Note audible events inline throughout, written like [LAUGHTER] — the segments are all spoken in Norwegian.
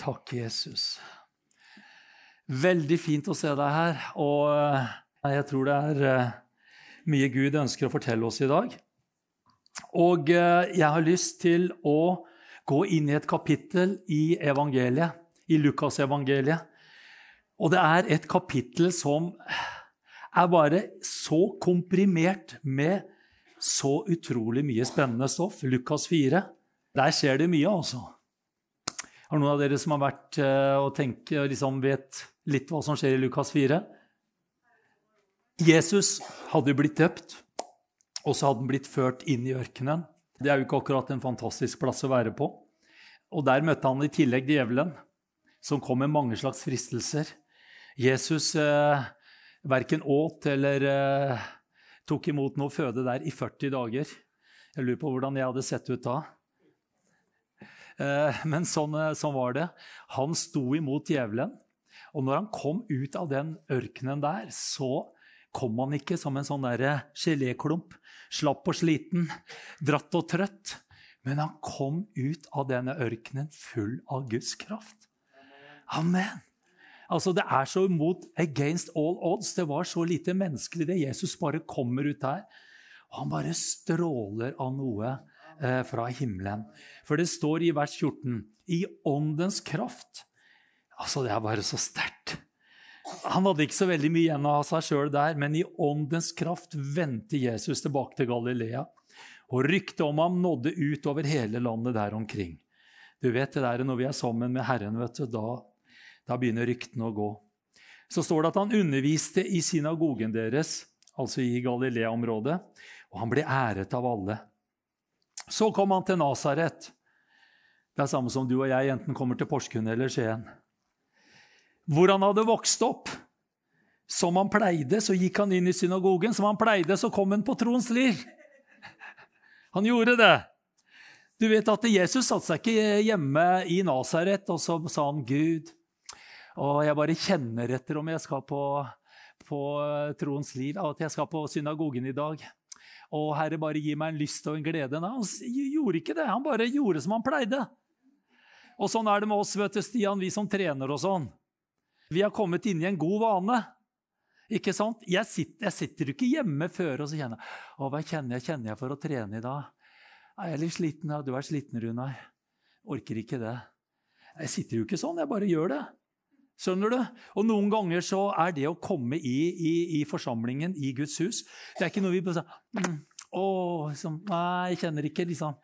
Takk, Jesus. Veldig fint å se deg her. Og eh, jeg tror det er eh, mye Gud ønsker å fortelle oss i dag. Og eh, jeg har lyst til å gå inn i et kapittel i evangeliet, i Lukasevangeliet. Og det er et kapittel som er bare så komprimert med så utrolig mye spennende stoff. Lukas 4. Der skjer det mye, altså. Har noen av dere som har vært og tenkt, liksom vet litt hva som skjer i Lukas 4? Jesus hadde blitt døpt, og så hadde han blitt ført inn i ørkenen. Det er jo ikke akkurat en fantastisk plass å være på. Og der møtte han i tillegg djevelen, som kom med mange slags fristelser. Jesus eh, verken åt eller eh, tok imot noe føde der i 40 dager. Jeg lurer på hvordan jeg hadde sett ut da. Eh, men sånn, eh, sånn, var det. Han sto imot djevelen. Og når han kom ut av den ørkenen der, så kom han ikke som en sånn geléklump, slapp og sliten, dratt og trøtt. Men han kom ut av denne ørkenen full av Guds kraft. Amen. Altså, Det er så imot against all odds. Det var så lite menneskelig, det. Jesus bare kommer ut der. Og han bare stråler av noe eh, fra himmelen. For det står i vers 14 i åndens kraft. Altså, det er bare så sterkt. Han hadde ikke så veldig mye igjen av seg sjøl der, men i åndens kraft vendte Jesus tilbake til Galilea. Og ryktet om ham nådde ut over hele landet der omkring. Du vet det der, Når vi er sammen med Herren, vet du, da, da begynner ryktene å gå. Så står det at han underviste i synagogen deres, altså i Galilea-området, og han ble æret av alle. Så kom han til Nasaret. Det er samme som du og jeg enten kommer til Porsgrunn eller Skien. Hvor han hadde vokst opp. Som han pleide, så gikk han inn i synagogen. Som han pleide, så kom han på troens liv. Han gjorde det. Du vet at Jesus satte seg ikke hjemme i Nasaret og så sa han Gud. Og jeg bare kjenner etter om jeg skal på, på troens liv, at jeg skal på synagogen i dag. Og Herre, bare gi meg en lyst og en glede. Nei, han gjorde ikke det. Han bare gjorde som han pleide. Og sånn er det med oss, vet du, Stian, vi som trener og sånn. Vi har kommet inn i en god vane. Ikke sant? Jeg sitter, jeg sitter ikke hjemme før og så kjenner Å, hva kjenner jeg, kjenner jeg for å trene i dag? Jeg er litt sliten. Ja. Du er sliten, Runar. Orker ikke det. Jeg sitter jo ikke sånn, jeg bare gjør det. Skjønner du? Og Noen ganger så er det å komme i, i, i forsamlingen i Guds hus Det er ikke noe vi bare sier åh, liksom, nei, jeg kjenner ikke liksom,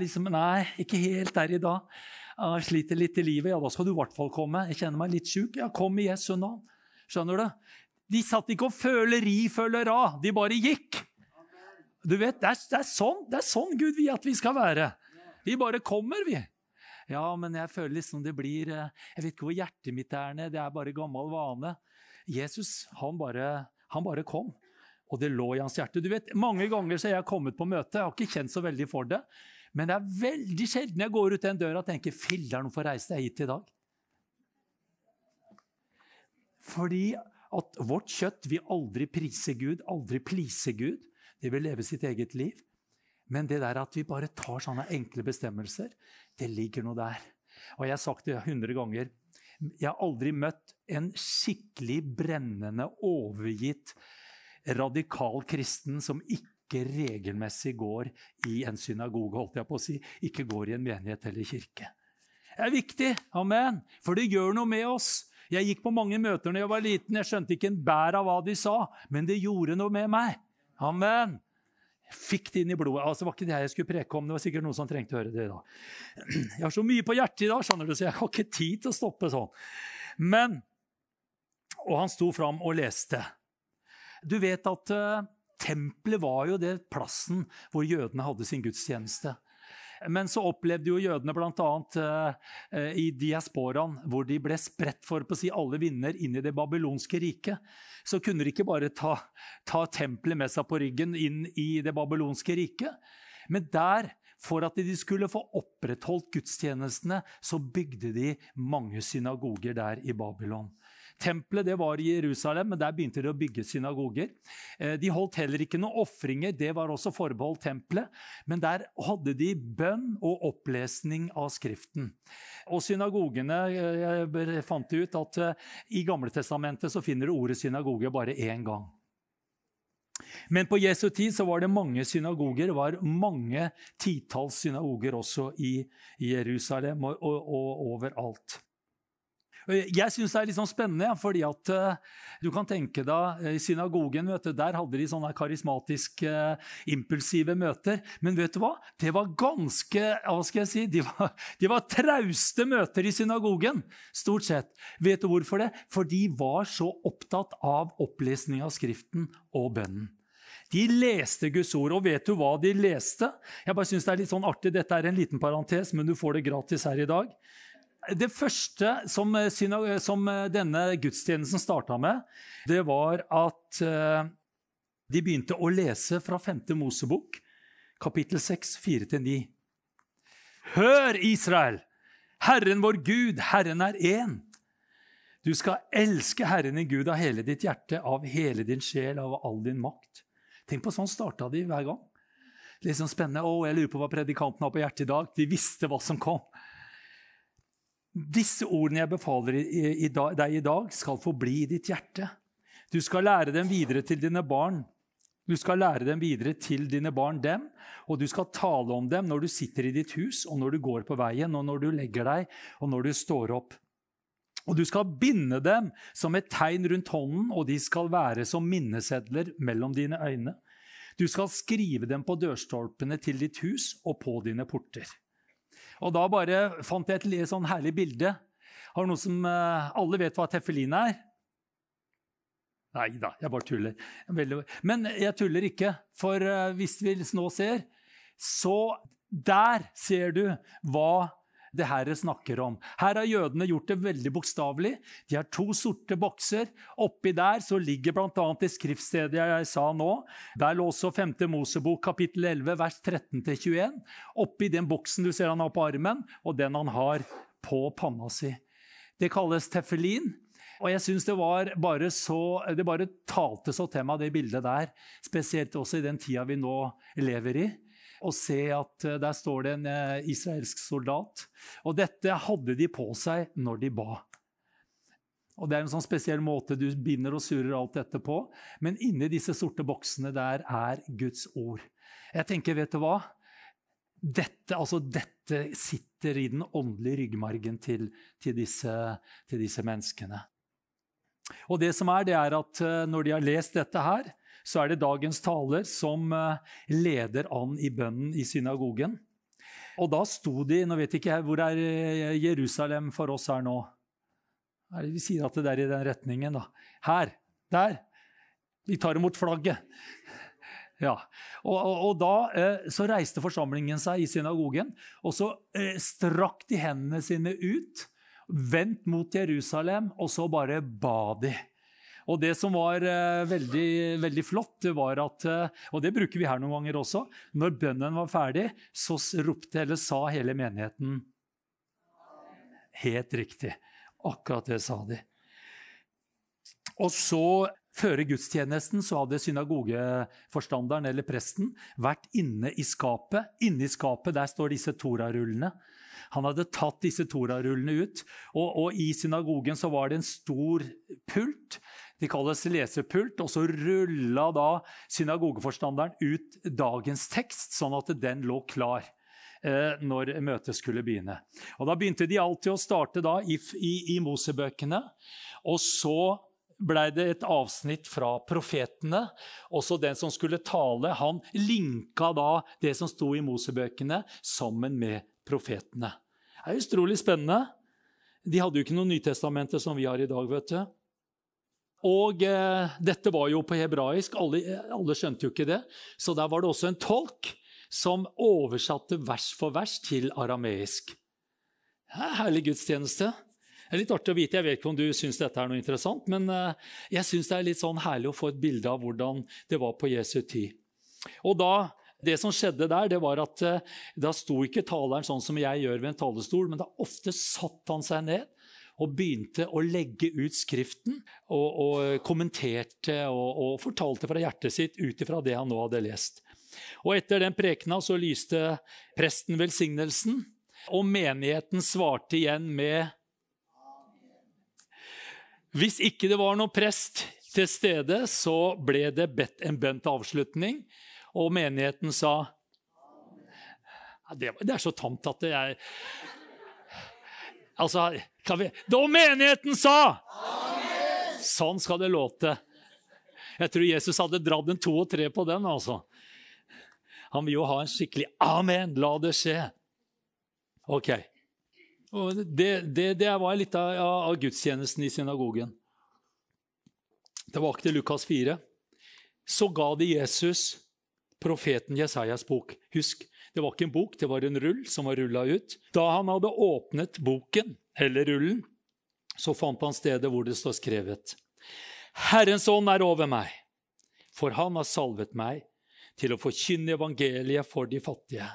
liksom, Nei, ikke helt der i dag. Jeg sliter litt i livet. Ja, da skal du i hvert fall komme. Jeg kjenner meg litt sjuk. Ja, kom i Jesu navn. Skjønner du? De satt ikke og føleri føler av. De bare gikk. Du vet, det er, det er, sånn, det er sånn Gud vil at vi skal være. Vi bare kommer, vi. Ja, men jeg føler liksom det blir eh, Jeg vet ikke hvor hjertet mitt er nede. Det er bare gammel vane. Jesus, han bare, han bare kom. Og det lå i hans hjerte. Du vet, Mange ganger så har jeg kommet på møte, jeg har ikke kjent så veldig for det. Men det er veldig sjelden jeg går ut den døra og tenker 'filler'n, hvorfor reiste jeg hit i dag?' Fordi at vårt kjøtt vil aldri prise Gud, aldri please Gud. Det vil leve sitt eget liv. Men det der at vi bare tar sånne enkle bestemmelser, det ligger noe der. Og jeg har sagt det hundre ganger. Jeg har aldri møtt en skikkelig brennende, overgitt, radikal kristen som ikke regelmessig går i en synagoge, holdt jeg på å si. Ikke går i en menighet eller kirke. Det er viktig, amen, for det gjør noe med oss. Jeg gikk på mange møter når jeg var liten. Jeg skjønte ikke en bær av hva de sa, men det gjorde noe med meg. Amen. Fikk det inn i blodet. Altså, det var ikke det jeg skulle preke om. Det var sikkert noen som trengte å høre det da. Jeg har så mye på hjertet i dag, skjønner du, så jeg har ikke tid til å stoppe sånn. Men Og han sto fram og leste. Du vet at uh, Tempelet var jo det plassen hvor jødene hadde sin gudstjeneste. Men så opplevde jo jødene bl.a. Eh, i diasporaen, hvor de ble spredt for på å si alle vinder inn i det babylonske riket. Så kunne de ikke bare ta, ta tempelet med seg på ryggen inn i det babylonske riket. Men der, for at de skulle få opprettholdt gudstjenestene, så bygde de mange synagoger der i Babylon. Tempelet det var i Jerusalem, men der begynte de å bygge synagoger. Eh, de holdt heller ikke noen ofringer, det var også forbeholdt tempelet. Men der hadde de bønn og opplesning av Skriften. Og synagogene eh, Jeg fant ut at eh, i Gamletestamentet så finner du ordet synagoge bare én gang. Men på Jesu tid så var det mange synagoger. Det var mange titalls synagoger også i Jerusalem og, og, og overalt. Jeg syns det er litt sånn spennende, fordi at uh, du kan tenke deg I synagogen du, der hadde de sånne karismatiske, impulsive møter. Men vet du hva? Det var ganske hva skal jeg si, De var, de var trauste møter i synagogen, stort sett. Vet du hvorfor det? For de var så opptatt av opplesning av Skriften og bønnen. De leste Guds ord, og vet du hva de leste? Jeg bare synes det er litt sånn artig, Dette er en liten parentes, men du får det gratis her i dag. Det første som, eh, som eh, denne gudstjenesten starta med, det var at eh, de begynte å lese fra 5. Mosebok, kapittel 6, 4-9. Hør, Israel! Herren vår Gud, Herren er én. Du skal elske Herren din Gud av hele ditt hjerte, av hele din sjel, av all din makt. Tenk på sånn starta de hver gang. Litt sånn spennende. Å, jeg lurer på hva predikanten har på hjertet i dag. De visste hva som kom. Disse ordene jeg befaler deg i dag, skal forbli i ditt hjerte. Du skal lære dem videre til dine barn. Du skal lære dem videre til dine barn dem, og du skal tale om dem når du sitter i ditt hus, og når du går på veien, og når du legger deg, og når du står opp. Og du skal binde dem som et tegn rundt hånden, og de skal være som minnesedler mellom dine øyne. Du skal skrive dem på dørstolpene til ditt hus og på dine porter. Og da bare fant jeg et sånn herlig bilde. Har noe som eh, Alle vet hva teffelin er? Nei da, jeg bare tuller. Men jeg tuller ikke, for eh, hvis vi nå ser, så der ser du hva det her snakker om. Her har jødene gjort det veldig bokstavelig. De har to sorte bokser. Oppi der så ligger bl.a. det skriftstedet jeg sa nå. Der lå også 5. Mosebok kapittel 11 vers 13-21. Oppi den boksen du ser han har på armen, og den han har på panna si. Det kalles teffelin. Og jeg synes det var bare så, det bare talte så til meg, det bildet der. Spesielt også i den tida vi nå lever i og se at eh, der står det en eh, israelsk soldat. Og dette hadde de på seg når de ba. Og Det er en sånn spesiell måte du binder og surrer alt dette på. Men inni disse sorte boksene der er Guds ord. Jeg tenker, vet du hva? Dette, altså dette sitter i den åndelige ryggmargen til, til, disse, til disse menneskene. Og det som er, det er at eh, når de har lest dette her, så er det dagens taler som eh, leder an i bønnen i synagogen. Og da sto de Nå vet ikke jeg hvor er eh, Jerusalem for oss her nå. Vi sier at det er i den retningen, da. Her. Der. Vi tar imot flagget. Ja. Og, og, og, da eh, så reiste forsamlingen seg i synagogen, og så eh, strakk de hendene sine ut, vendt mot Jerusalem, og så bare ba de. Og det som var uh, veldig, veldig, flott, var at uh, Og det bruker vi her noen ganger også. Når bønnen var ferdig, så ropte eller sa hele menigheten Helt riktig. Akkurat det sa de. Og så før gudstjenesten så hadde synagogeforstanderen eller presten vært inne i skapet. Inne i skapet der står disse torarullene. Han hadde tatt disse torarullene ut. Og, og, i synagogen så var det en stor pult de kalles lesepult. Og så rulla da synagogeforstanderen ut dagens tekst, sånn at den lå klar eh, når møtet skulle begynne. Og Da begynte de alltid å starte da i, i, i Mosebøkene. Og så blei det et avsnitt fra profetene. Også den som skulle tale, han linka da det som sto i Mosebøkene, sammen med profetene. Det er utrolig spennende. De hadde jo ikke noe Nytestamentet som vi har i dag. vet du. Og eh, dette var jo på hebraisk, alle, alle, skjønte jo ikke det. Så der var det også en tolk som oversatte vers for vers til arameisk. Herlig gudstjeneste. Det er litt artig å vite, Jeg vet ikke om du syns dette er noe interessant, men eh, jeg syns det er litt sånn herlig å få et bilde av hvordan det var på Jesu tid. Og da, Det som skjedde der, det var at eh, da sto ikke taleren sånn som jeg gjør ved en talerstol, men da ofte satt han seg ned og begynte å legge ut Skriften. Og, og kommenterte og, og, fortalte fra hjertet sitt ut ifra det han nå hadde lest. Og Etter den prekena så lyste presten velsignelsen, og menigheten svarte igjen med Hvis ikke det var noen prest til stede, så ble det bedt en bønn til avslutning, og menigheten sa det, det er så tamt at det er Altså, kan vi Da menigheten sa! Amen. Sånn skal det låte. Jeg tror Jesus hadde dratt en to og tre på den. altså. Han vil jo ha en skikkelig 'amen', la det skje. Ok. Det, det, det, var litt av, av, gudstjenesten i synagogen. Tilbake til Lukas 4. Så ga de Jesus profeten Jesajas bok. Husk, det var ikke en bok, det var en rull som var rulla ut. Da han hadde åpnet boken, eller rullen, så fant han stedet hvor det står skrevet. Herrens ånd er over meg, for han har salvet meg til å forkynne evangeliet for de fattige.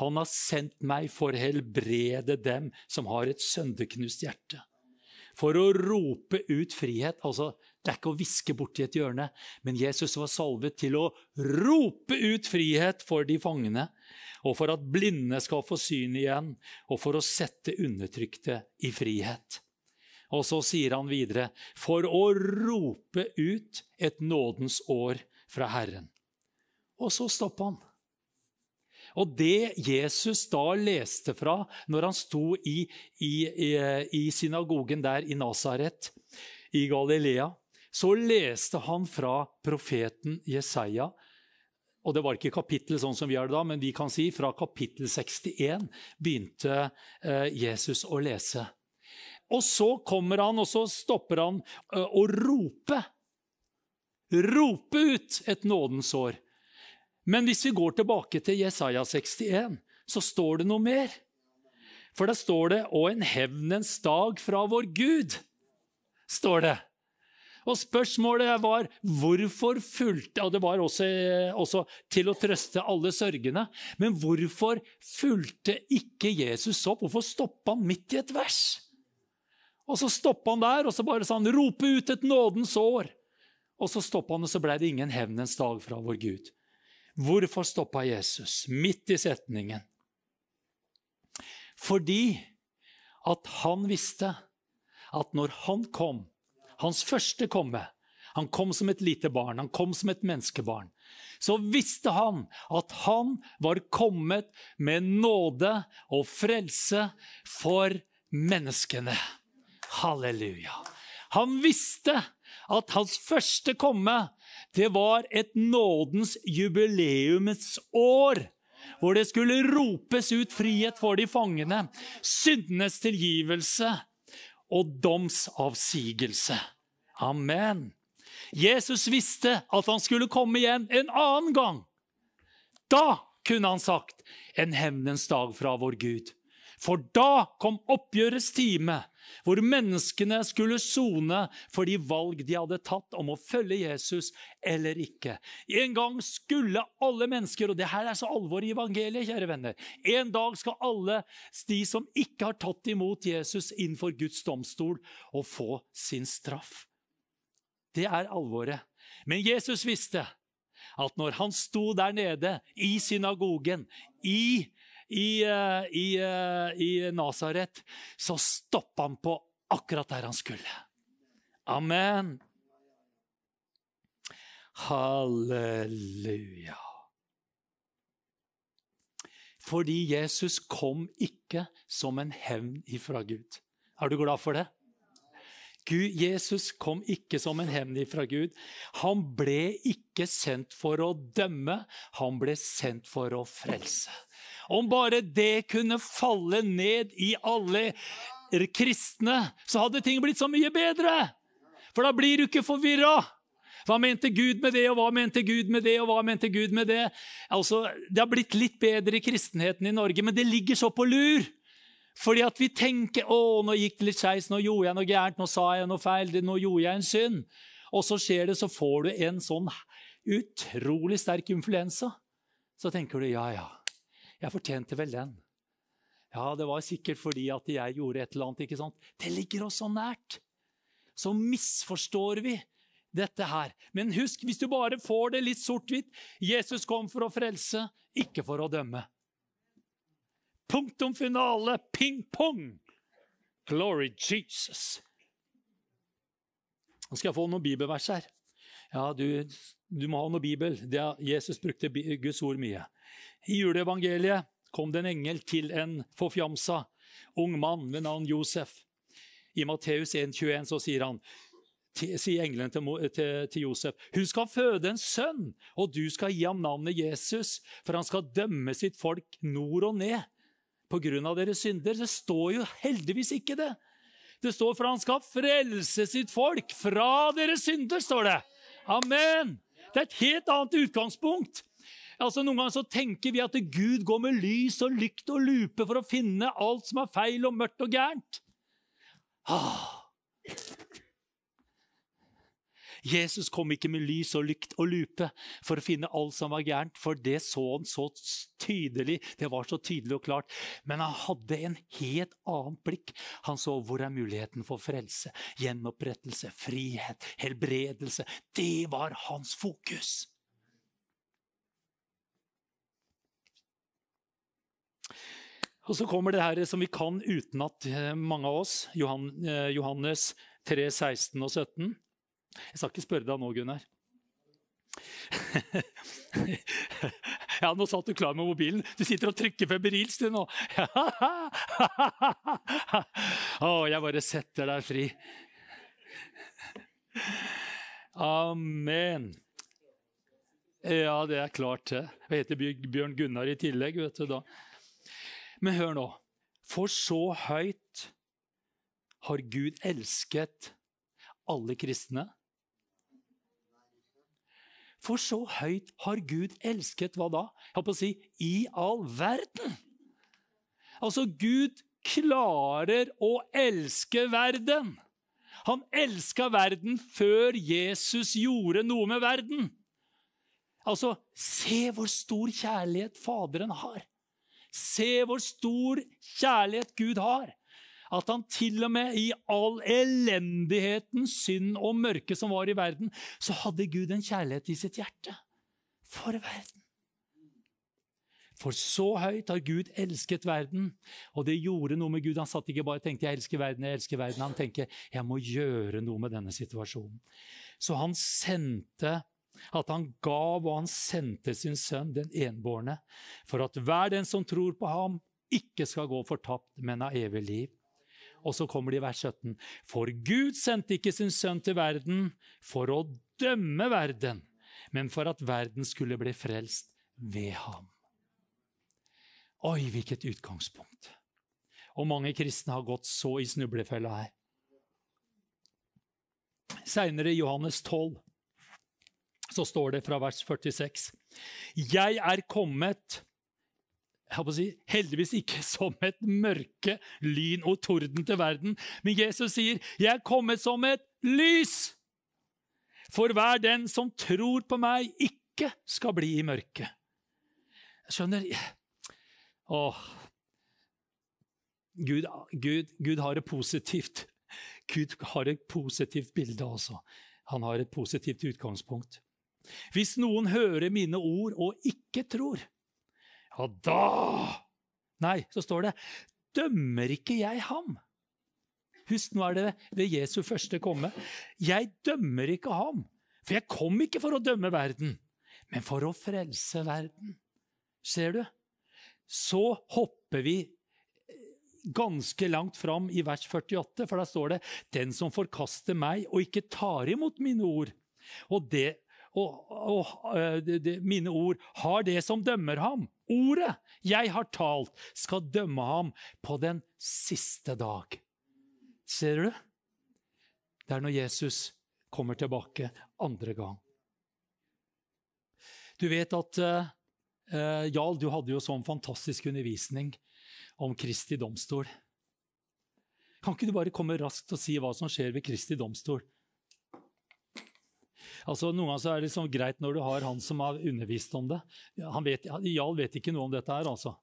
Han har sendt meg for å helbrede dem som har et sønderknust hjerte. For å rope ut frihet. Altså, det er ikke å hviske borti et hjørne, men Jesus var salvet til å rope ut frihet for de fangene, og for at blinde skal få syn igjen, og for å sette undertrykte i frihet. Og så sier han videre, for å rope ut et nådens år fra Herren. Og så stopper han. Og det Jesus da leste fra når han sto i, i, i, i synagogen der i Nasaret, i Galilea, så leste han fra profeten Jesaja. Og det var ikke kapittel sånn som vi gjør det da, men vi kan si fra kapittel 61 begynte eh, Jesus å lese. Og så kommer han, og så stopper han eh, å rope. Rope ut et nådens år. Men hvis vi går tilbake til Jesaja 61, så står det noe mer. For da står det 'Og en hevnens dag fra vår Gud'. står det. Og spørsmålet var hvorfor fulgte Og det var også, også, til å trøste alle sørgende. Men hvorfor fulgte ikke Jesus opp? Hvorfor stoppa han midt i et vers? Og så stoppa han der, og så bare sa han 'rope ut et nådens år'. Og så stoppa han, og så ble det ingen hevnens dag fra vår Gud. Hvorfor stoppa Jesus midt i setningen? Fordi at han visste at når han kom, hans første komme Han kom som et lite barn, han kom som et menneskebarn. Så visste han at han var kommet med nåde og frelse for menneskene. Halleluja. Han visste at hans første komme det var et nådens jubileumets år. Hvor det skulle ropes ut frihet for de fangene, syndenes tilgivelse og domsavsigelse. Amen. Jesus visste at han skulle komme igjen en annen gang. Da kunne han sagt en hevnens dag fra vår Gud. For da kom oppgjørets time hvor menneskene skulle sone for de valg de hadde tatt om å følge Jesus eller ikke. En gang skulle alle mennesker, og det her er så alvor i evangeliet, kjære venner En dag skal alle de som ikke har tatt imot Jesus, innenfor Guds domstol og få sin straff. Det er alvoret. Men Jesus visste at når han sto der nede i synagogen, i i, eh, i, eh, i Nasaret, så stoppa han på akkurat der han skulle. Amen. Halleluja. Fordi Jesus kom ikke som en hevn ifra Gud. Er du glad for det? Gud, Jesus kom ikke som en hevn ifra Gud. Han ble ikke sendt for å dømme, han ble sendt for å frelse. Om bare det kunne falle ned i alle kristne, så hadde ting blitt så mye bedre. For da blir du ikke forvirra. Hva mente Gud med det, og hva mente Gud med det, og hva mente Gud med det? Altså, Det har blitt litt bedre i kristenheten i Norge, men det ligger så på lur. Fordi at vi tenker 'Å, nå gikk det litt skeis. Nå gjorde jeg noe gærent. Nå sa jeg noe feil. Nå gjorde jeg en synd.' Og så skjer det, så får du en sånn utrolig sterk influensa. Så tenker du 'ja, ja'. Jeg fortjente vel den. Ja, det var sikkert fordi at jeg gjorde et eller annet. ikke sant? Det ligger oss så nært. Så misforstår vi dette her. Men husk, hvis du bare får det litt sort-hvitt Jesus kom for å frelse, ikke for å dømme. Punktum finale, ping-pong! Glory Jesus. Nå skal jeg få noen bibelvers her. Ja, du, du må ha noe bibel. Er, Jesus brukte Guds ord mye. I juleevangeliet kom det en engel til en forfjamsa ung mann ved navn Josef. I Matteus 1,21 så sier han sier engelen til, til, til, Josef. Hun skal føde en sønn, og du skal gi ham navnet Jesus, for han skal dømme sitt folk nord og ned på grunn av deres synder. Det står jo heldigvis ikke det. Det står for han skal frelse sitt folk fra deres synder, står det. Amen. Det er et helt annet utgangspunkt. Altså Noen ganger så tenker vi at Gud går med lys og lykt og lupe for å finne alt som er feil og mørkt og gærent. Ah. Jesus kom ikke med lys og lykt og lupe for å finne alt som var gærent, for det så han så tydelig. Det var så tydelig og klart. Men han hadde en helt annet blikk. Han så hvor er muligheten for frelse, gjenopprettelse, frihet, helbredelse. Det var hans fokus. Og så kommer det her som vi kan utenat, eh, mange av oss. Eh, Johannes 3, 16 og 17. Jeg skal ikke spørre deg nå, Gunnar. [LAUGHS] ja, nå satt du klar med mobilen. Du sitter og trykker febrilsk du nå. [LAUGHS] Å, jeg bare setter deg fri. Amen. Ja, det er klart, det. Jeg heter Bjørn Gunnar i tillegg. vet du da. Men hør nå. For så høyt har Gud elsket alle kristne for så høyt har Gud elsket hva da? Jeg holdt på å si i all verden. Altså, Gud klarer å elske verden. Han elska verden før Jesus gjorde noe med verden. Altså, se hvor stor kjærlighet Faderen har. Se hvor stor kjærlighet Gud har at han til og med i all elendigheten, synd og mørke som var i verden, så hadde Gud en kjærlighet i sitt hjerte for verden. For så høyt har Gud elsket verden, og det gjorde noe med Gud. Han satt ikke bare og tenkte 'jeg elsker verden', jeg elsker verden. Han tenkte 'jeg må gjøre noe med denne situasjonen'. Så han sendte at han gav og han sendte sin sønn, den enbårne, for at hver den som tror på ham, ikke skal gå fortapt, men av evig liv. Og så kommer det i vers 17. For Gud sendte ikke sin sønn til verden for å dømme verden, men for at verden skulle bli frelst ved ham. Oi, hvilket utgangspunkt! Og mange kristne har gått så i snublefella her. Seinere i Johannes 12 så står det fra vers 46.: Jeg er kommet si, heldigvis ikke [LAUGHS] som et mørke, lyn og torden til verden. Men Jesus sier, 'Jeg er kommet som et lys', for hver den som tror på meg, ikke skal bli i mørket. Skjønner Åh. Gud, Gud, Gud har et positivt Gud har et positivt bilde også. Han har et positivt utgangspunkt. Hvis noen hører mine ord og ikke tror, ja, da Nei, så står det Dømmer ikke jeg ham? Husk, nå er det ved Jesu første komme. Jeg dømmer ikke ham, for jeg kom ikke for å dømme verden, men for å frelse verden. Ser du? Så hopper vi ganske langt fram i vers 48, for da står det 'Den som forkaster meg og ikke tar imot mine ord', og det og, og de, det, det, mine ord har det som dømmer ham. Ordet jeg har talt, skal dømme ham på den siste dag. Ser du? Det er når Jesus kommer tilbake andre gang. Du vet at uh, Jarl, du hadde jo sånn fantastisk undervisning om Kristi domstol. Kan ikke du bare komme raskt og si hva som skjer ved Kristi domstol? Altså, Noen ganger er det liksom greit når du har han som har undervist om det. Han vet, Jarl vet ikke noe om dette her, altså.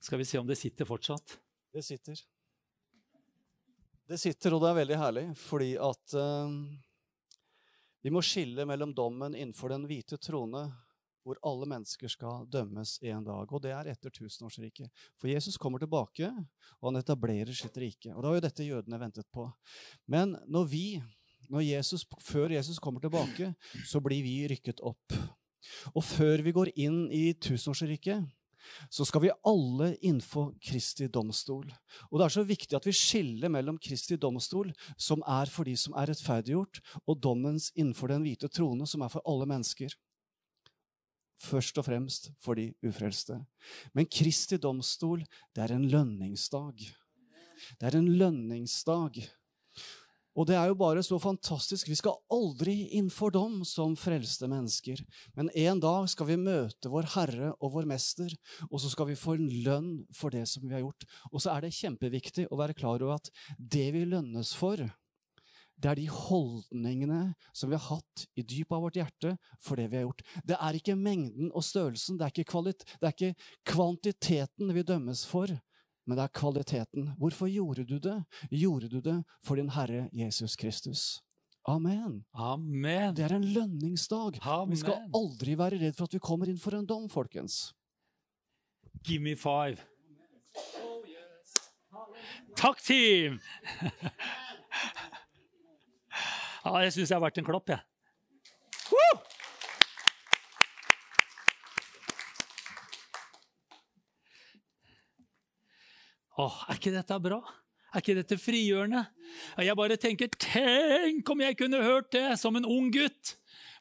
Skal vi se om det sitter fortsatt. Det sitter. Det sitter, og det er veldig herlig, fordi at uh, vi må skille mellom dommen innenfor den hvite trone, hvor alle mennesker skal dømmes en dag. Og det er etter tusenårsriket. For Jesus kommer tilbake, og han etablerer sitt rike. Og det var jo dette jødene ventet på. Men når vi, Jesus, før Jesus kommer tilbake, så blir vi rykket opp. Og før vi går inn i tusenårsriket, så skal vi alle innenfor Kristi domstol. Og det er så viktig at vi skiller mellom Kristi domstol, som er for de som er rettferdiggjort, og dommens innenfor den hvite trone, som er for alle mennesker. Først og fremst for de ufrelste. Men Kristi domstol, det er en lønningsdag. Det er en lønningsdag. Og det er jo bare så fantastisk. Vi skal aldri inn for dom som frelste mennesker. Men en dag skal vi møte vår Herre og vår Mester, og så skal vi få en lønn for det som vi har gjort. Og så er det kjempeviktig å være klar over at det vi lønnes for, det er de holdningene som vi har hatt i dypet av vårt hjerte for det vi har gjort. Det er ikke mengden og størrelsen, det er ikke, det er ikke kvantiteten vi dømmes for, men det er kvaliteten. Hvorfor gjorde du det? Gjorde du det for din Herre Jesus Kristus? Amen. Amen. Det er en lønningsdag. Amen. Vi skal aldri være redd for at vi kommer inn for en dom, folkens. Give me five. Takk, team! [LAUGHS] Ja, jeg syns jeg har vært en klopp, jeg. Woo! Åh, er ikke dette bra? Er ikke dette frigjørende? Jeg bare tenker, Tenk om jeg kunne hørt det som en ung gutt!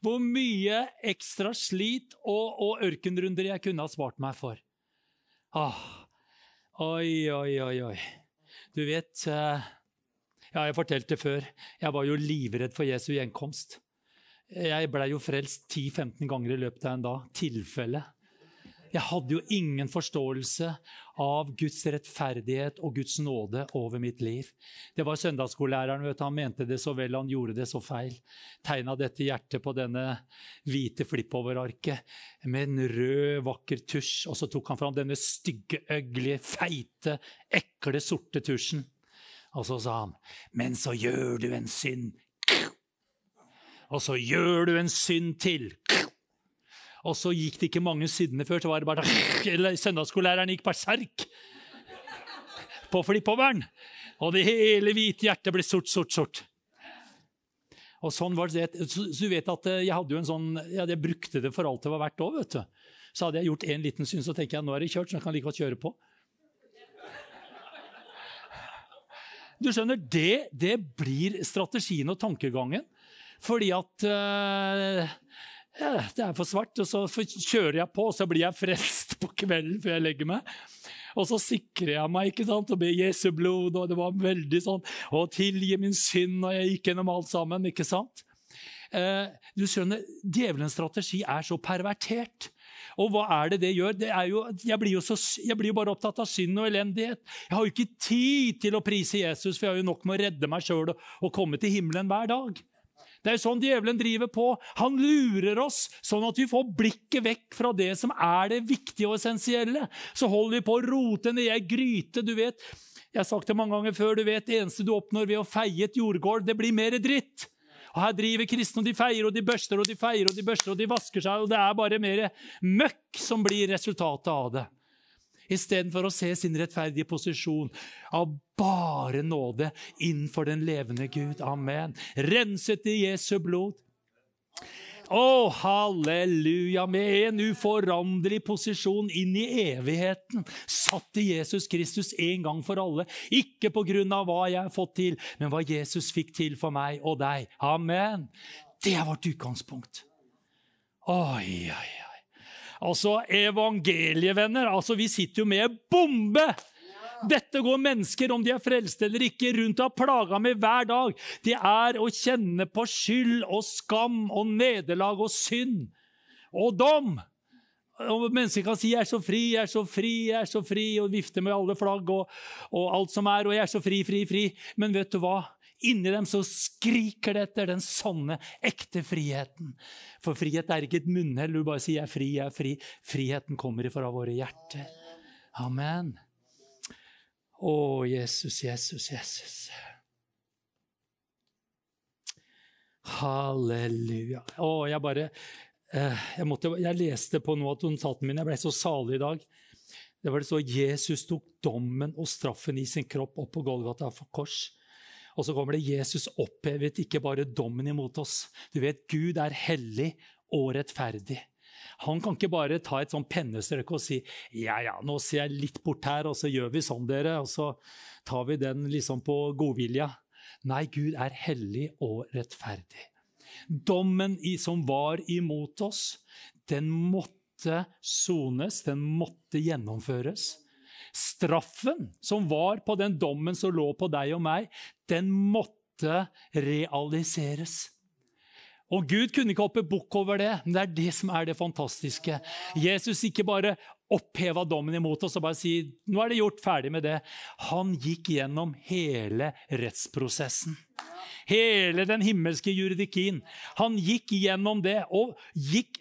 Hvor mye ekstra slit og, og ørkenrunder jeg kunne ha svart meg for. Åh, oi, oi, oi, oi. Du vet eh, Ja, jeg fortalte det før. Jeg var jo livredd for Jesu gjenkomst. Jeg blei jo frelst 10-15 ganger i løpet av en dag. Tilfelle. Jeg hadde jo ingen forståelse av Guds rettferdighet og Guds nåde over mitt liv. Det var søndagsskolelæreren. vet du, Han mente det så vel, han gjorde det så feil. Tegna dette hjertet på denne hvite flippover-arket med en rød, vakker tusj. Og så tok han fram denne stygge, øglige, feite, ekle, sorte tusjen. Og så sa han, 'Men så gjør du en synd.' Og så gjør du en synd til. Og så gikk det ikke mange sidene før, så var det bare [LAUGHS] Søndagsskolelæreren gikk berserk på flippoveren. Og det hele hvite hjertet ble sort, sort, sort. Og sånn var det. Så du vet at jeg hadde jo en sånn, ja, jeg brukte det for alt det var verdt òg. Så hadde jeg gjort en liten synd, så tenker jeg nå er det kjørt, så jeg kan like godt kjøre på. Du skjønner, det, det blir strategien og tankegangen. Fordi at ja, det er for svart. Og så kjører jeg på, og så blir jeg frelst på kvelden før jeg legger meg. Og så sikrer jeg meg ikke sant, og ber Jesu blod, og det var veldig sånn Og tilgi min synd, og jeg gikk gjennom alt sammen. ikke sant? Eh, du skjønner, Djevelens strategi er så pervertert. Og hva er det det gjør? Det jo, jeg, blir så, jeg blir jo bare opptatt av synd og elendighet. Jeg har jo ikke tid til å prise Jesus, for jeg har jo nok med å redde meg sjøl og, og komme til himmelen hver dag. Det er sånn djevelen driver på. Han lurer oss sånn at vi får blikket vekk fra det som er det viktige og essensielle. Så holder vi på å rote ned ei gryte. du vet. Jeg har sagt det mange ganger før. du vet, Det eneste du oppnår ved å feie et jordgård, det blir mer dritt. Og Her driver kristne, og de feier og de børster og de feier og de børster og de vasker seg, og det er bare mer møkk som blir resultatet av det istedenfor å se sin rettferdige posisjon av bare nåde innenfor den levende Gud. Amen. Renset i Jesu blod. Å, oh, halleluja! Med en uforanderlig posisjon inn i evigheten. Satt i Jesus Kristus en gang for alle. Ikke på grunn av hva jeg har fått til, men hva Jesus fikk til for meg og deg. Amen. Det er vårt utgangspunkt. Oi, oi, oi. Altså, evangelievenner. Altså, vi sitter jo med bombe! Dette går mennesker, om de er frelste eller ikke, rundt og har plaga med hver dag. Det er å kjenne på skyld og skam og nederlag og synd og dom. Og Mennesker kan si 'jeg er så fri, jeg er så fri', jeg er så fri, og vifte med alle flagg og, og alt som er, og 'jeg er så fri, fri, fri'. Men vet du hva? Inni dem så skriker det etter den sanne, ekte friheten. For frihet er ikke et munnhell. Du bare sier 'jeg er fri, jeg er fri'. Friheten kommer ifra våre hjerter. Amen. Å, Jesus, Jesus, Jesus. Halleluja. Å, jeg bare eh, jeg, måtte, jeg, leste på noe av notatene mine. Jeg ble så salig i dag. Det var det så Jesus tok dommen og straffen i sin kropp opp på Golgata for kors. Og så kommer det Jesus opphevet ikke bare dommen imot oss. Du vet, Gud er hellig og rettferdig. Han kan ikke bare ta et sånn pennestrøk og si ja, ja, nå ser jeg litt bort her, og så gjør vi sånn, dere. Og så tar vi den liksom på godvilja. Nei, Gud er hellig og rettferdig. Dommen som var imot oss, den måtte sones, den måtte gjennomføres. Straffen som var på den dommen som lå på deg og meg, den måtte realiseres. Og Gud kunne ikke hoppe bukk over det, men det er det som er det fantastiske. Jesus ikke bare oppheva dommen imot oss og bare si nå er det gjort, ferdig med det. Han gikk gjennom hele rettsprosessen. Hele den himmelske juridikien. Han gikk gjennom det. og gikk,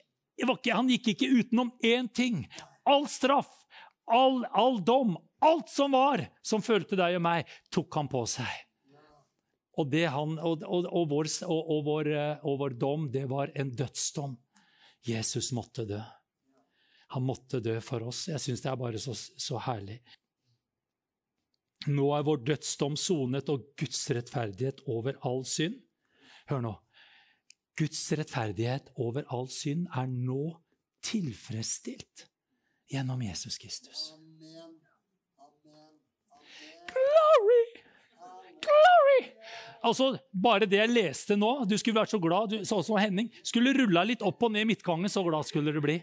Han gikk ikke utenom én ting. All straff, all, all dom, alt som var, som følte deg og meg, tok han på seg. Og, han, og, og, vår, vår, og, vår, dom, det var en dødsdom. Jesus måtte dø. Han måtte dø for oss. Jeg syns det er bare så, så herlig. Nå er vår dødsdom sonet og Guds rettferdighet over all synd. Hør nå. Guds rettferdighet over all synd er nå tilfredsstilt gjennom Jesus Kristus. Glory! Glory! Altså, Bare det jeg leste nå Du skulle vært så glad. Du, sånn som Henning. Skulle rulla litt opp og ned midtgangen, så glad skulle du bli.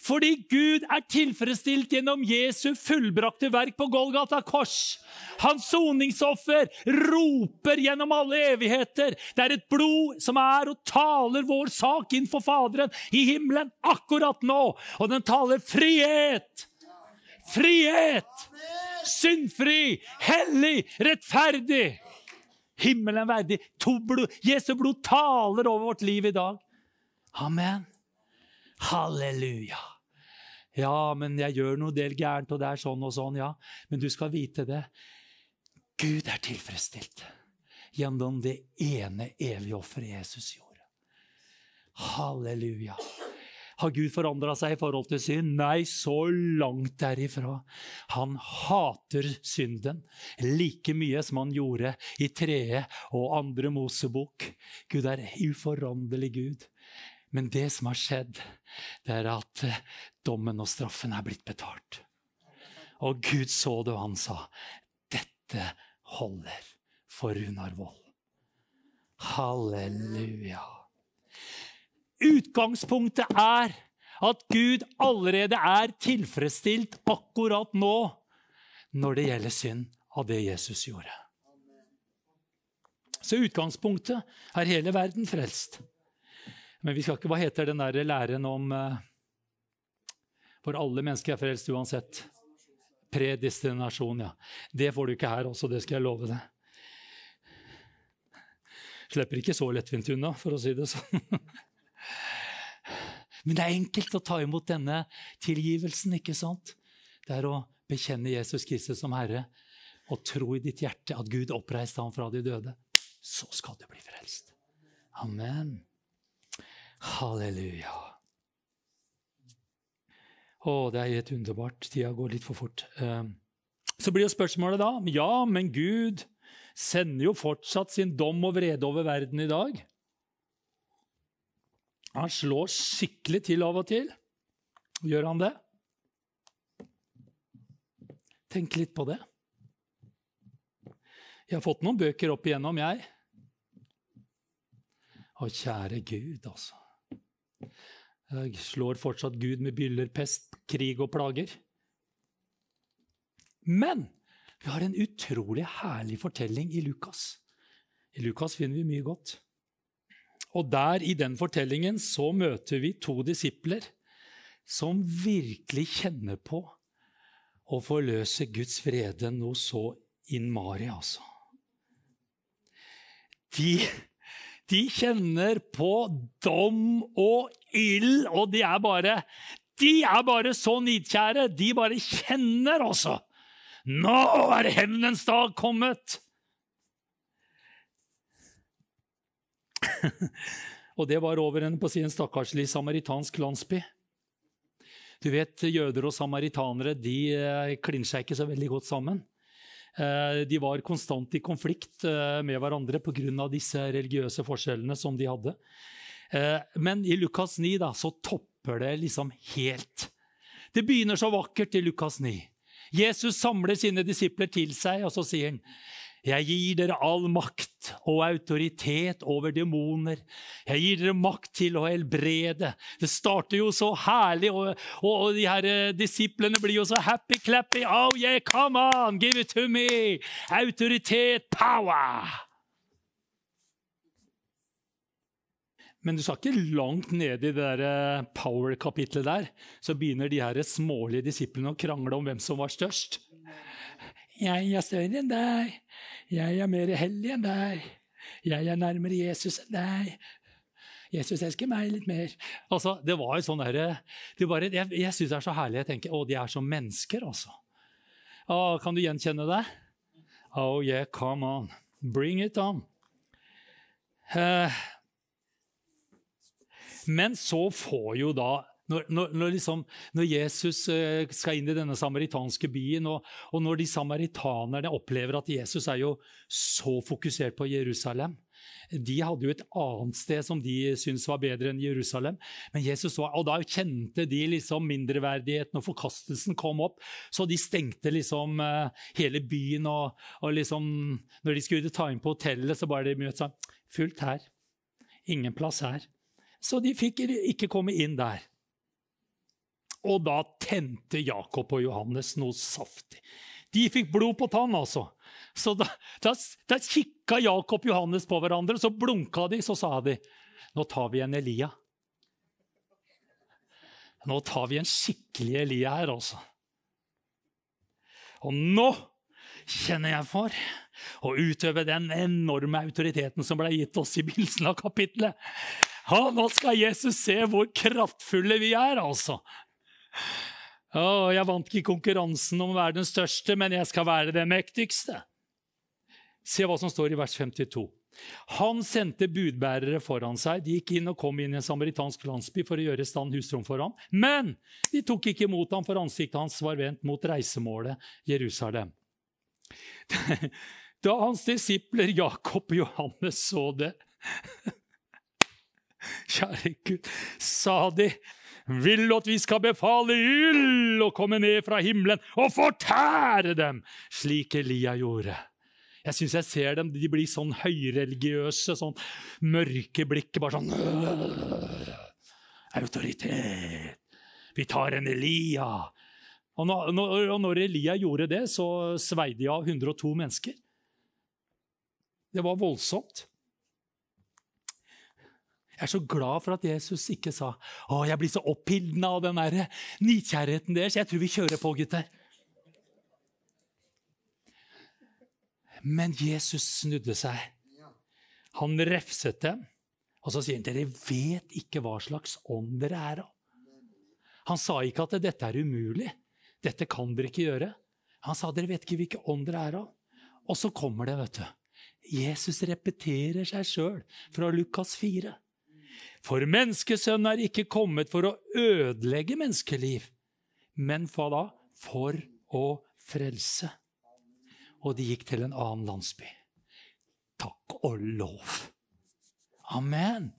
Fordi Gud er tilfredsstilt gjennom Jesu fullbrakte verk på Golgata kors. Hans soningsoffer roper gjennom alle evigheter. Det er et blod som er og taler vår sak innenfor Faderen i himmelen akkurat nå. Og den taler frihet! Frihet! Syndfri, hellig, rettferdig himmelen verdig. Blod, Jesu blod taler over vårt liv i dag. Amen. Halleluja. Ja, men jeg gjør noe del gærent, og det er sånn og sånn. Ja, men du skal vite det. Gud er tilfredsstilt gjennom det ene evige offeret Jesus gjorde. Halleluja. Har Gud forandra seg i forhold til synd? Nei, så langt derifra. Han hater synden like mye som han gjorde i Treet og andre Mosebok. Gud er uforanderlig Gud. Men det som har skjedd, det er at eh, dommen og straffen er blitt betalt. Og Gud så det, og han sa, 'Dette holder for Runar Vold'. Halleluja. Utgangspunktet er at Gud allerede er tilfredsstilt akkurat nå når det gjelder synd av det Jesus gjorde. Så utgangspunktet er hele verden frelst. Men vi skal ikke, hva heter den der læren om uh, For alle mennesker er frelst uansett. Predestinasjon, ja. Det får du ikke her også, det skal jeg love deg. Slipper ikke så lettvint unna, for å si det sånn. [LAUGHS] Men det er enkelt å ta imot denne tilgivelsen. ikke sant? Det er å bekjenne Jesus Kristus som Herre og tro i ditt hjerte at Gud oppreiste ham fra de døde. Så skal du bli frelst. Amen. Halleluja. Å, det er helt underbart. Tida går litt for fort. Ehm, så blir jo spørsmålet da Ja, men Gud sender jo fortsatt sin dom og vrede over verden i dag. Han slår skikkelig til av og til. Gjør han det? Tenk litt på det. Jeg har fått noen bøker opp igjennom, jeg. Å, kjære Gud, altså. Slår fortsatt Gud med byller, pest, krig og plager. Men vi har en utrolig herlig fortelling i Lukas. I Lukas finner vi mye godt. Og der i den fortellingen så møter vi to disipler som virkelig kjenner på å forløse Guds vrede noe så innmari, altså. De, de kjenner på dom og ild, og de er bare De er bare så nidkjære. De bare kjenner altså. Nå er hevnens dag kommet! [LAUGHS] og det var over en på sin stakkarslig samaritansk landsby. Du vet, Jøder og samaritanere de eh, klinsja ikke så veldig godt sammen. Eh, de var konstant i konflikt eh, med hverandre pga. disse religiøse forskjellene som de hadde. Men i Lukas 9 da, så topper det liksom helt. Det begynner så vakkert i Lukas 9. Jesus samler sine disipler til seg, og så sier han jeg gir dere all makt og autoritet over demoner. Jeg gir dere makt til å helbrede. Det starter jo så herlig, og, og, og de her eh, disiplene blir jo så happy-clappy. Oh yeah, come on, give it to me! Autoritet, power! Men du skal ikke langt nede i det eh, power-kapitlet der, så begynner de her smålige disiplene å krangle om hvem som var størst. Jeg er større enn deg. Jeg er mer hellig enn deg. Jeg er nærmere Jesus enn deg. Jesus elsker meg litt mer. Altså, det var jo sånn der, bare, Jeg, jeg syns det er så herlig. Jeg tenker, Å, de er som mennesker, altså. Å, kan du gjenkjenne det? Oh yeah, come on. Bring it on. Uh, men så får jo da når, når, når, liksom, når, Jesus eh, skal inn i denne samaritanske byen, og, og, når de samaritanerne opplever at Jesus er jo så fokusert på Jerusalem De hadde jo et annet sted som de syntes var bedre enn Jerusalem. Men Jesus var, og Da kjente de liksom mindreverdigheten, og forkastelsen kom opp. Så de stengte liksom uh, hele byen. Og, og, liksom, når de skulle ta inn på hotellet, så bare de møtte seg Fullt her. Ingen plass her. Så de fikk ikke komme inn der. Og da tente Jakob og Johannes noe saftig. De fikk blod på tann, altså. Så da, da, da kikka Jakob og Johannes på hverandre, så blunka de, så sa de Nå tar vi en Elia. Nå tar vi en skikkelig Elia her, altså. Og nå kjenner jeg for å utøve den enorme autoriteten som ble gitt oss i begynnelsen av kapitlet. Ja, nå skal Jesus se hvor kraftfulle vi er, altså. Å, jeg vant ikke konkurransen om å være den største, men jeg skal være den mektigste. Se hva som står i vers 52. Han sendte budbærere foran seg. De gikk inn og kom inn i en samaritansk landsby for å gjøre i stand husrom for ham. Men de tok ikke imot ham, for ansiktet hans var vendt mot reisemålet Jerusalem. [LAUGHS] Da hans disipler Jakob og Johannes så det [LAUGHS] Kjære Gud, sa de vil at vi skal befale ild å komme ned fra himmelen og fortære dem, slik Elia gjorde. Jeg syns jeg ser dem, de blir sånn høyreligiøse, sånn mørke blikket, bare sånn Autoritet! Vi tar en Elia! Og når, og når Elia gjorde det, så svei de av 102 mennesker. Det var voldsomt. Jeg er så glad for at Jesus ikke sa å, jeg blir så opphildna av den der nidkjærheten deres. Jeg tror vi kjører på, gutter. Men Jesus snudde seg. Han refset dem. Og så sier han dere vet ikke hva slags ånd dere er av. Han sa ikke at dette er umulig. Dette kan dere ikke gjøre. Han sa dere vet ikke hvilken ånd dere er av. Og så kommer det, vet du. Jesus repeterer seg sjøl fra Lukas 4. For menneskesønnen er ikke kommet for å ødelegge menneskeliv, men for da? For å frelse. Og de gikk til en annen landsby. Takk og lov. Amen.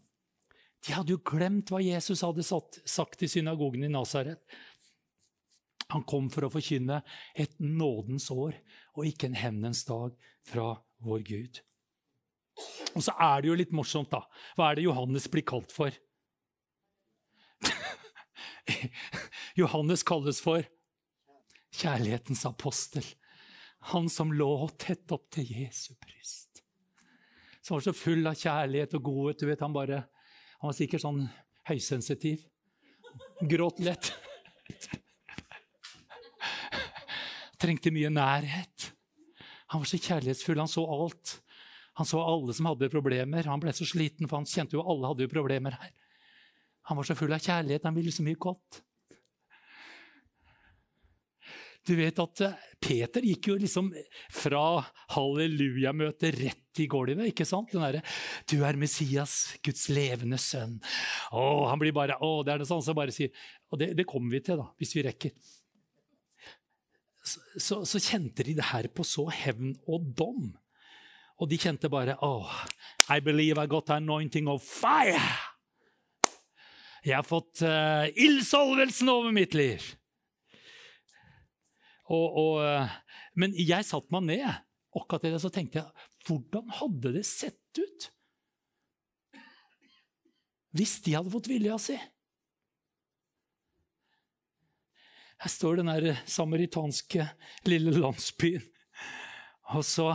De hadde jo glemt hva Jesus hadde sagt i synagogen i Nasaret. Han kom for å forkynne et nådens år og ikke en hevnens dag fra vår Gud. Og så er det jo litt morsomt, da. Hva er det Johannes blir kalt for? [LAUGHS] Johannes kalles for kjærlighetens apostel. Han som lå tett opp til Jesu bryst. Som var så full av kjærlighet og godhet. Du vet, han, bare, han var sikkert sånn høysensitiv. Gråt lett. [LAUGHS] Trengte mye nærhet. Han var så kjærlighetsfull. Han så alt. Han så alle som hadde problemer. Han ble så sliten, for han kjente jo alle hadde jo problemer her. Han var så full av kjærlighet, han ville så mye godt. Du vet at eh, Peter gikk jo liksom fra hallelujamøtet rett i gulvet. ikke sant? Den derre 'Du er Messias, Guds levende sønn'. Å, han blir bare, å, det er det sånn som bare sier Og det, det kommer vi til, da, hvis vi rekker. Så, så, så kjente de det her på så hevn og dom. Og de kjente bare oh, I believe I got anointing of fire. Jeg har fått uh, ildsolvelsen over mitt liv. Og, og, uh, men jeg satte meg ned akkurat det, så tenkte jeg hvordan hadde det sett ut hvis de hadde fått vilja si? Her står den der samaritanske lille landsbyen. Og så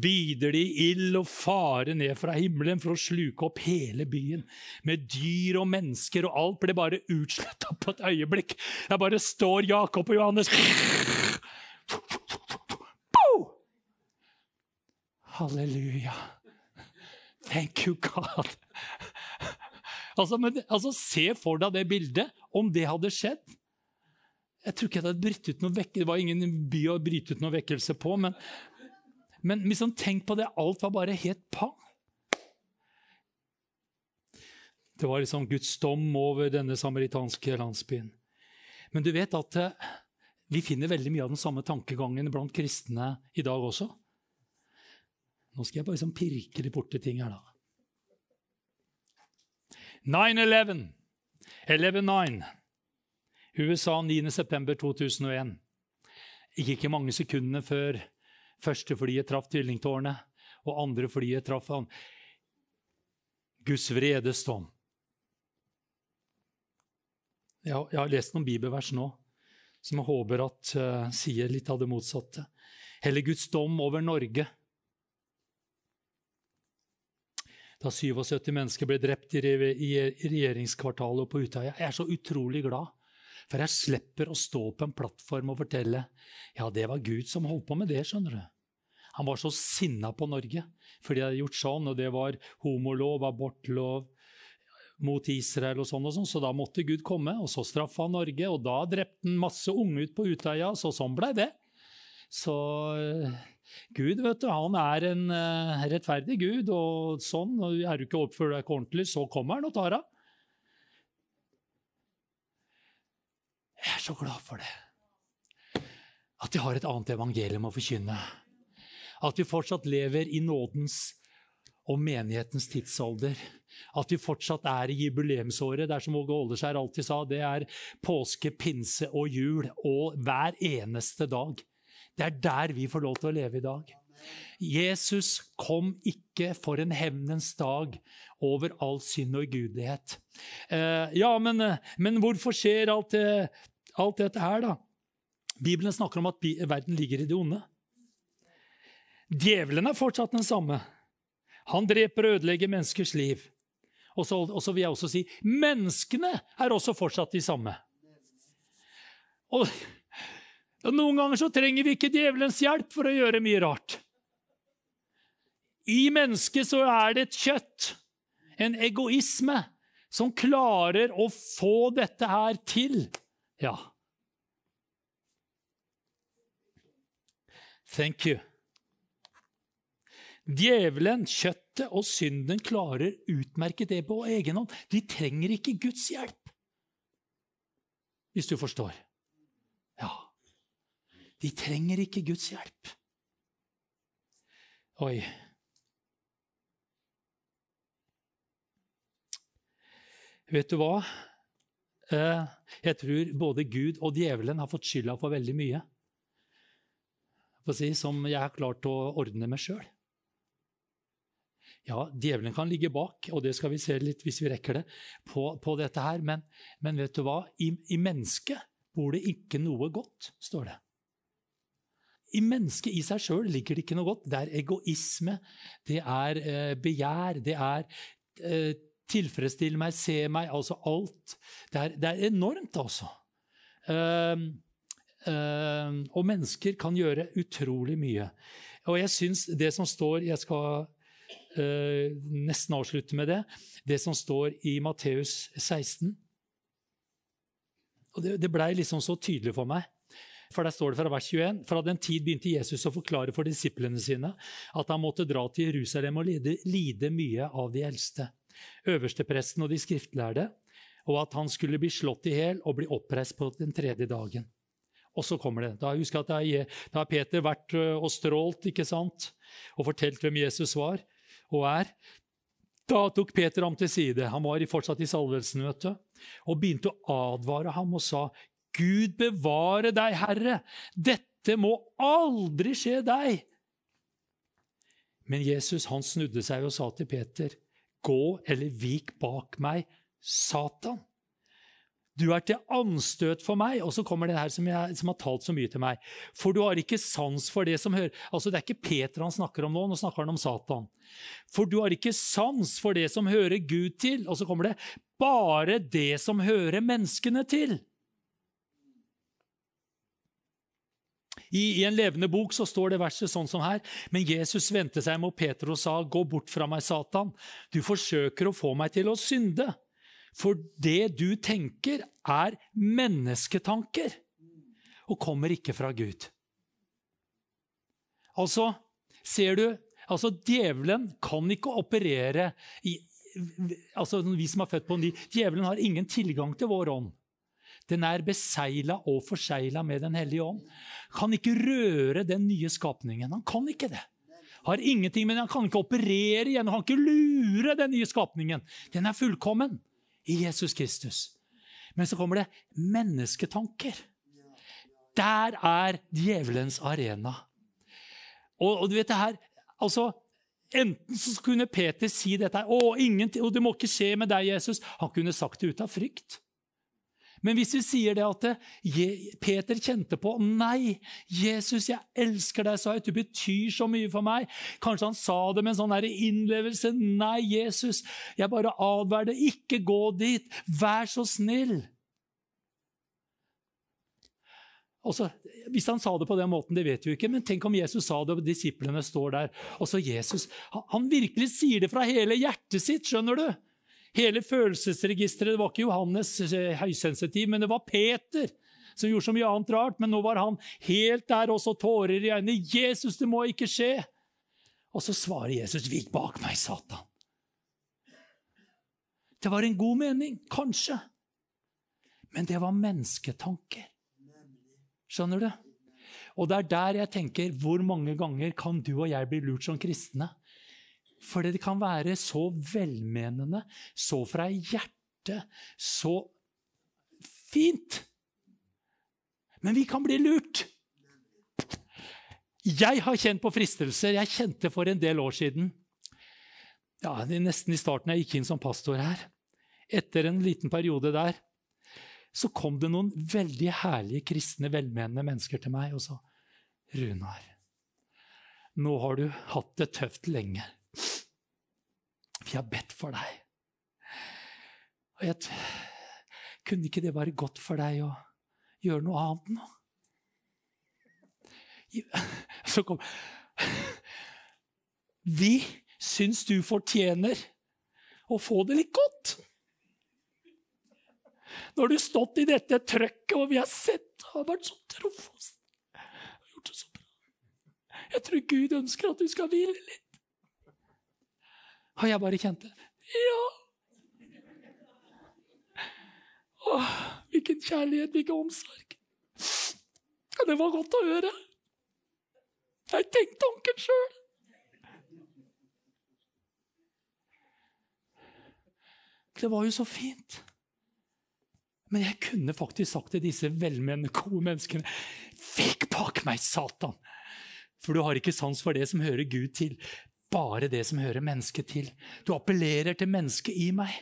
byder de ild og fare ned fra himmelen for å sluke opp hele byen. Med dyr og mennesker, og alt ble bare utsletta på et øyeblikk. Der bare står Jakob og Johannes Halleluja. Thank you, God. Altså, men, altså, Se for deg det bildet, om det hadde skjedd. Jeg tror ikke det hadde brytt ut noe vekkelse. Det var ingen by å bryte ut noe vekkelse på, men, men liksom, tenk på det. Alt var bare helt pang. Det var liksom Guds dom over denne samaritanske landsbyen. Men du vet at eh, vi finner veldig mye av den samme tankegangen blant kristne i dag også. Nå skal jeg bare liksom pirke litt borti ting her, da. 9-11. 11-9. USA 9.9.2001. Gikk ikke mange sekundene før Første flyet traff tvillingtårnet, og andre flyet traff han. Guds vredesdom. Jeg, jeg har lest noen bibelvers nå som jeg håper at uh, sier litt av det motsatte. Heller Guds dom over Norge. Da 77 mennesker ble drept i, i regjeringskvartalet og på Utøya. Jeg er så utrolig glad, for jeg slipper å stå på en plattform og fortelle ja, det var Gud som holdt på med det. skjønner du. Han var så sinna på Norge fordi de hadde gjort sånn, og det var homolov, abortlov mot Israel og sånn og sånn, så da måtte Gud komme, og så straffa han Norge, og da drepte han masse unge ut på Utøya, så sånn blei det. Så eh, Gud, vet du, han er en uh, rettferdig Gud, og sånn, og er du ikke oppført deg ordentlig, så kommer han og tar deg. Er så glad for det. At vi har et annet evangelium å forkynne. At vi fortsatt lever i nådens og menighetens tidsalder. At vi fortsatt er i jubileumsåret. Det er som Åge Åleskjær alltid sa, det er påske, pinse og jul. Og hver eneste dag. Det er der vi får lov til å leve i dag. Jesus kom ikke for en hevnens dag over all synd og ugudelighet. Eh, ja, men, men, hvorfor skjer alt, det, alt dette her, da? Bibelen snakker om at verden ligger i det onde. Djevelen er fortsatt den samme. Han dreper og ødelegger menneskers liv. Og så, og så, vil jeg også si menneskene er også fortsatt de samme. Og, og Noen ganger så trenger vi ikke djevelens hjelp for å gjøre mye rart. I mennesket så er det et kjøtt, en egoisme, som klarer å få dette her til. Ja. Thank you. Djevelen, kjøttet og synden klarer utmerket det på egen hånd. De trenger ikke Guds hjelp. Hvis du forstår. Ja. De trenger ikke Guds hjelp. Oi. Vet du hva? Eh, jeg tror både Gud og djevelen har fått skylda for veldig mye. Som jeg har klart å ordne meg sjøl. Ja, djevelen kan ligge bak, og det skal vi se litt hvis vi rekker det, på, på dette her. Men, men, vet du hva? I, I, mennesket bor det ikke noe godt, står det. I mennesket i seg sjøl ligger det ikke noe godt. Det er egoisme, det er eh, begjær, det er eh, tilfredsstille meg, se meg, altså alt. Det er, det er enormt, altså. Uh, uh, og mennesker kan gjøre utrolig mye. Og jeg syns det som står Jeg skal uh, nesten avslutte med det. Det som står i Matteus 16. Og Det, det blei liksom så tydelig for meg. For der står det fra vers 21 Fra den tid begynte Jesus å forklare for disiplene sine at han måtte dra til Jerusalem og lide, lide mye av de eldste, øverstepresten og de skriftlærde, og at han skulle bli slått i hjel og bli oppreist på den tredje dagen. Og så kommer det. Da husker jeg at da har Peter vært og strålt ikke sant? og fortalt hvem Jesus var og er. Da tok Peter ham til side. Han var fortsatt i salvelsen. Og begynte å advare ham og sa, 'Gud bevare deg, Herre! Dette må aldri skje deg!' Men Jesus han snudde seg og sa til Peter, 'Gå eller vik bak meg, Satan.' Du er til anstøt for meg. Og så kommer det her som, jeg, som, har talt så mye til meg. For du har ikke sans for det som hører Altså, Det er ikke Peter han snakker om nå, nå snakker han om Satan. For du har ikke sans for det som hører Gud til. Og så kommer det bare det som hører menneskene til. I, I, en levende bok så står det verset sånn som her. Men Jesus vendte seg mot Peter og sa, 'Gå bort fra meg, Satan. Du forsøker å få meg til å synde.' For det du tenker, er mennesketanker og kommer ikke fra Gud. Altså, ser du altså Djevelen kan ikke operere i, altså Vi som er født på ny Djevelen har ingen tilgang til vår ånd. Den er besegla og forsegla med Den hellige ånd. Kan ikke røre den nye skapningen. Han kan ikke det. Har ingenting, men Han kan ikke operere igjen. Han kan ikke lure den nye skapningen. Den er fullkommen i Jesus Kristus. Men så kommer det mennesketanker. Der er djevelens arena. Og, og du vet det her, altså, Enten så kunne Peter si dette å, og det må ikke skje med deg, Jesus. Han kunne sagt det ut av frykt. Men hvis vi sier det at Peter kjente på Nei, Jesus, jeg elsker deg så høyt. Du betyr så mye for meg. Kanskje han sa det med en sånn innlevelse. Nei, Jesus, jeg bare advarer deg. Ikke gå dit. Vær så snill. Også, hvis han sa det på den måten, det vet vi ikke, men tenk om Jesus sa det, og disiplene står der. Og Jesus, Han virkelig sier det fra hele hjertet sitt, skjønner du. Hele følelsesregisteret det var ikke Johannes eh, høysensitiv, men det var Peter som gjorde så mye annet rart. Men nå var han helt der, også tårer i øynene. 'Jesus, det må ikke skje!' Og så svarer Jesus, 'Vik bak meg, Satan'. Det var en god mening, kanskje. Men det var mennesketanker. Skjønner du? Og det er der jeg tenker hvor mange ganger kan du og jeg bli lurt som kristne? For det kan være så velmenende, så fra hjertet, så fint. Men vi kan bli lurt. Jeg har kjent på fristelser. Jeg kjente for en del år siden. Ja, Nesten i starten jeg gikk inn som pastor her. Etter en liten periode der så kom det noen veldig herlige kristne, velmenende mennesker til meg og sa Runar, nå har du hatt det tøft lenge. Vi har bedt for deg. Og jeg, kunne ikke det være godt for deg å gjøre noe annet nå? [LAUGHS] Så kom [LAUGHS] Vi syns du fortjener å få det litt godt. Du har stått i dette trøkket, og vi har sett har vært så trofast. Jeg tror Gud ønsker at du skal hvile litt. Og jeg bare kjente Ja! Åh, hvilken kjærlighet, hvilken omsorg. Det var godt å høre. Jeg tenkte tanken sjøl. Det var jo så fint. Men jeg kunne faktisk sagt til disse velmenende, gode menneskene Fikk bak meg, Satan! For du har ikke sans for det som hører Gud til bare det som hører mennesket til. Du appellerer til mennesket i meg.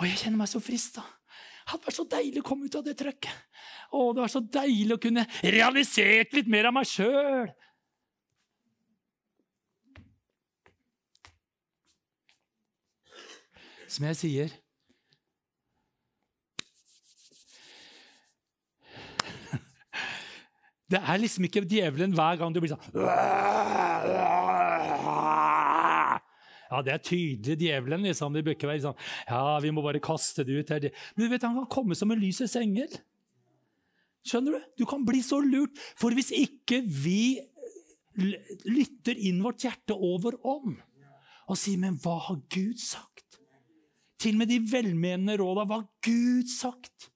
Og jeg kjenner meg så frista. Det hadde vært så deilig å komme ut av det trøkket. Å, det var så deilig å kunne realisert litt mer av meg sjøl. Som jeg sier Det er liksom ikke djevelen hver gang du blir sånn Ja, det er tydelig djevelen. liksom. Det bør ikke være sånn Ja, vi må bare kaste det ut. her. Men du vet, han kan komme som en lysets engel. Skjønner du? Du kan bli så lurt. For hvis ikke vi lytter inn vårt hjerte over om og sier 'men hva har Gud sagt'? Til og med de velmenende råda. Hva har Gud sagt?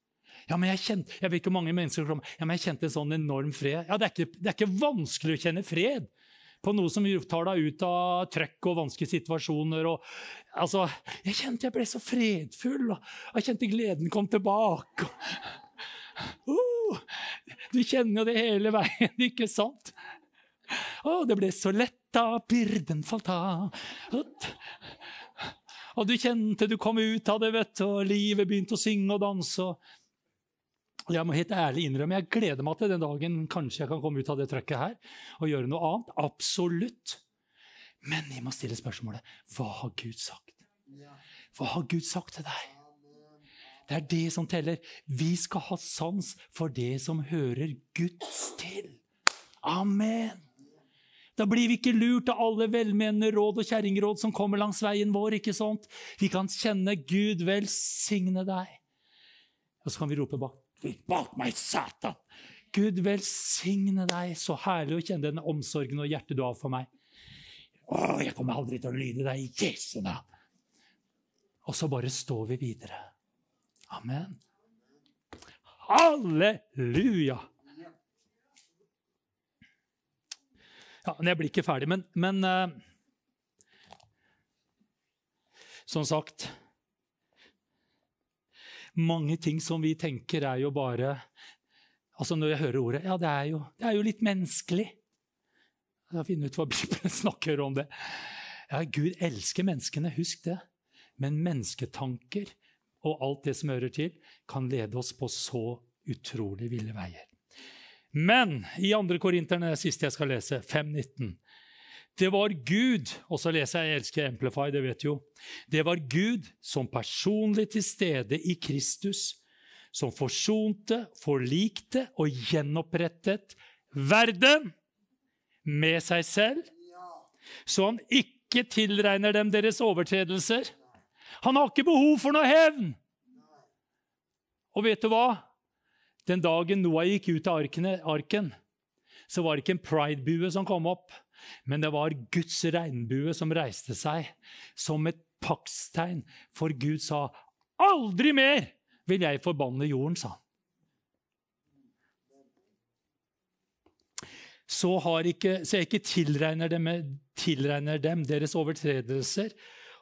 Ja, men jeg, kjente, jeg vet ikke mange mennesker som ja, men jeg kjente en sånn enorm fred. Ja, det er, ikke, det er ikke vanskelig å kjenne fred på noe som tar deg ut av trøkk og vanskelige situasjoner. Og, altså, jeg kjente jeg ble så fredfull, og jeg kjente gleden kom tilbake. Uh, du kjenner jo det hele veien, ikke sant? Å, det ble så lett da byrden falt av. Og du kjente du kom ut av det, vet du, og livet begynte å synge og danse. Og jeg må helt ærlig innrømme, jeg gleder meg til den dagen kanskje jeg kan komme ut av det trøkket her og gjøre noe annet. Absolutt. Men jeg må stille spørsmålet hva har Gud sagt? Hva har Gud sagt til deg? Det er det som teller. Vi skal ha sans for det som hører Guds til. Amen. Da blir vi ikke lurt av alle velmenende råd og kjerringråd som kommer langs veien vår. ikke sant? Vi kan kjenne Gud velsigne deg. Og så kan vi rope bak bak meg, Satan! Gud velsigne deg. Så herlig å kjenne den omsorgen og hjertet du har for meg. Å, jeg kommer aldri til å lyde deg i Jesu navn. Og så bare står vi videre. Amen. Halleluja! Ja, men Jeg blir ikke ferdig, men, men uh, Som sagt mange ting som vi tenker, er jo bare Altså Når jeg hører ordet Ja, det er jo, det er jo litt menneskelig. Jeg skal finne ut hva Bibelen [LAUGHS] snakker om det. Ja, Gud elsker menneskene, husk det. Men mennesketanker og alt det som hører til, kan lede oss på så utrolig ville veier. Men i 2. Korinterne, siste jeg skal lese, 5.19 det var Gud og så leser jeg, jeg elsker Amplify, det vet du jo. Det var Gud som personlig til stede i Kristus, som forsonte, forlikte og gjenopprettet verden med seg selv, så han ikke tilregner dem deres overtredelser. Han har ikke behov for noe hevn! Og vet du hva? Den dagen Noah gikk ut av arken, så var det ikke en pridebue som kom opp. Men det var Guds regnbue som reiste seg som et paktstegn, for Gud sa, 'Aldri mer vil jeg forbanne jorden', sa han. Så, ikke, så jeg ikke tilregner dem, tilregner dem deres overtredelser.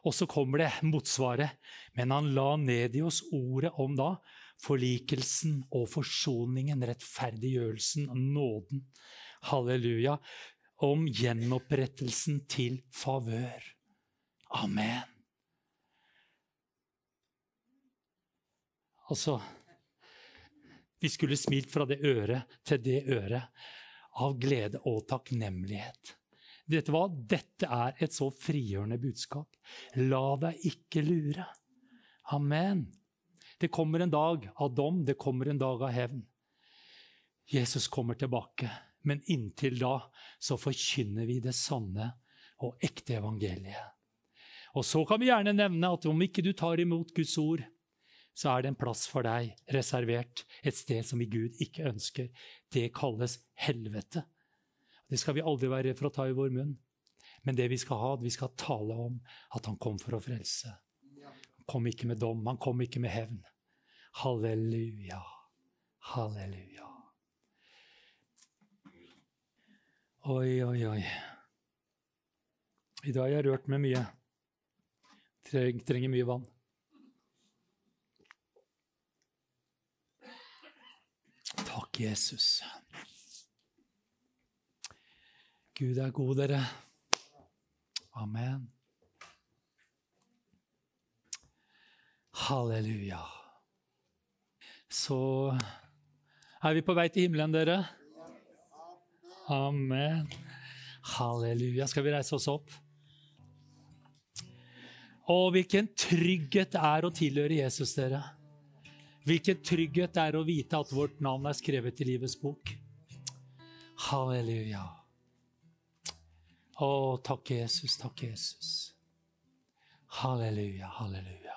Og så kommer det motsvaret. Men han la ned i oss ordet om da forlikelsen og forsoningen, rettferdiggjørelsen, nåden. Halleluja om gjenopprettelsen til favør. Amen. Altså Vi skulle smilt fra det øret til det øret av glede og takknemlighet. Vet du hva? Dette er et så frigjørende budskap. La deg ikke lure. Amen. Det kommer en dag av dom, det kommer en dag av hevn. Jesus kommer tilbake. Men inntil da så forkynner vi det sanne og ekte evangeliet. Og så kan vi gjerne nevne at om ikke du tar imot Guds ord, så er det en plass for deg reservert et sted som vi Gud ikke ønsker. Det kalles helvete. Det skal vi aldri være for å ta i vår munn. Men det vi skal ha, vi skal tale om at han kom for å frelse. Han kom ikke med dom, han kom ikke med hevn. Halleluja. Halleluja. Oi, oi, oi. I dag har jeg rørt med mye. Treng, trenger mye vann. Takk, Jesus. Gud er god, dere. Amen. Halleluja. Så er vi på vei til himmelen, dere. Amen. Halleluja. Skal vi reise oss opp? Å, hvilken trygghet det er å tilhøre Jesus, dere. Hvilken trygghet det er å vite at vårt navn er skrevet i livets bok. Halleluja. Å, takk, Jesus. Takk, Jesus. Halleluja, halleluja.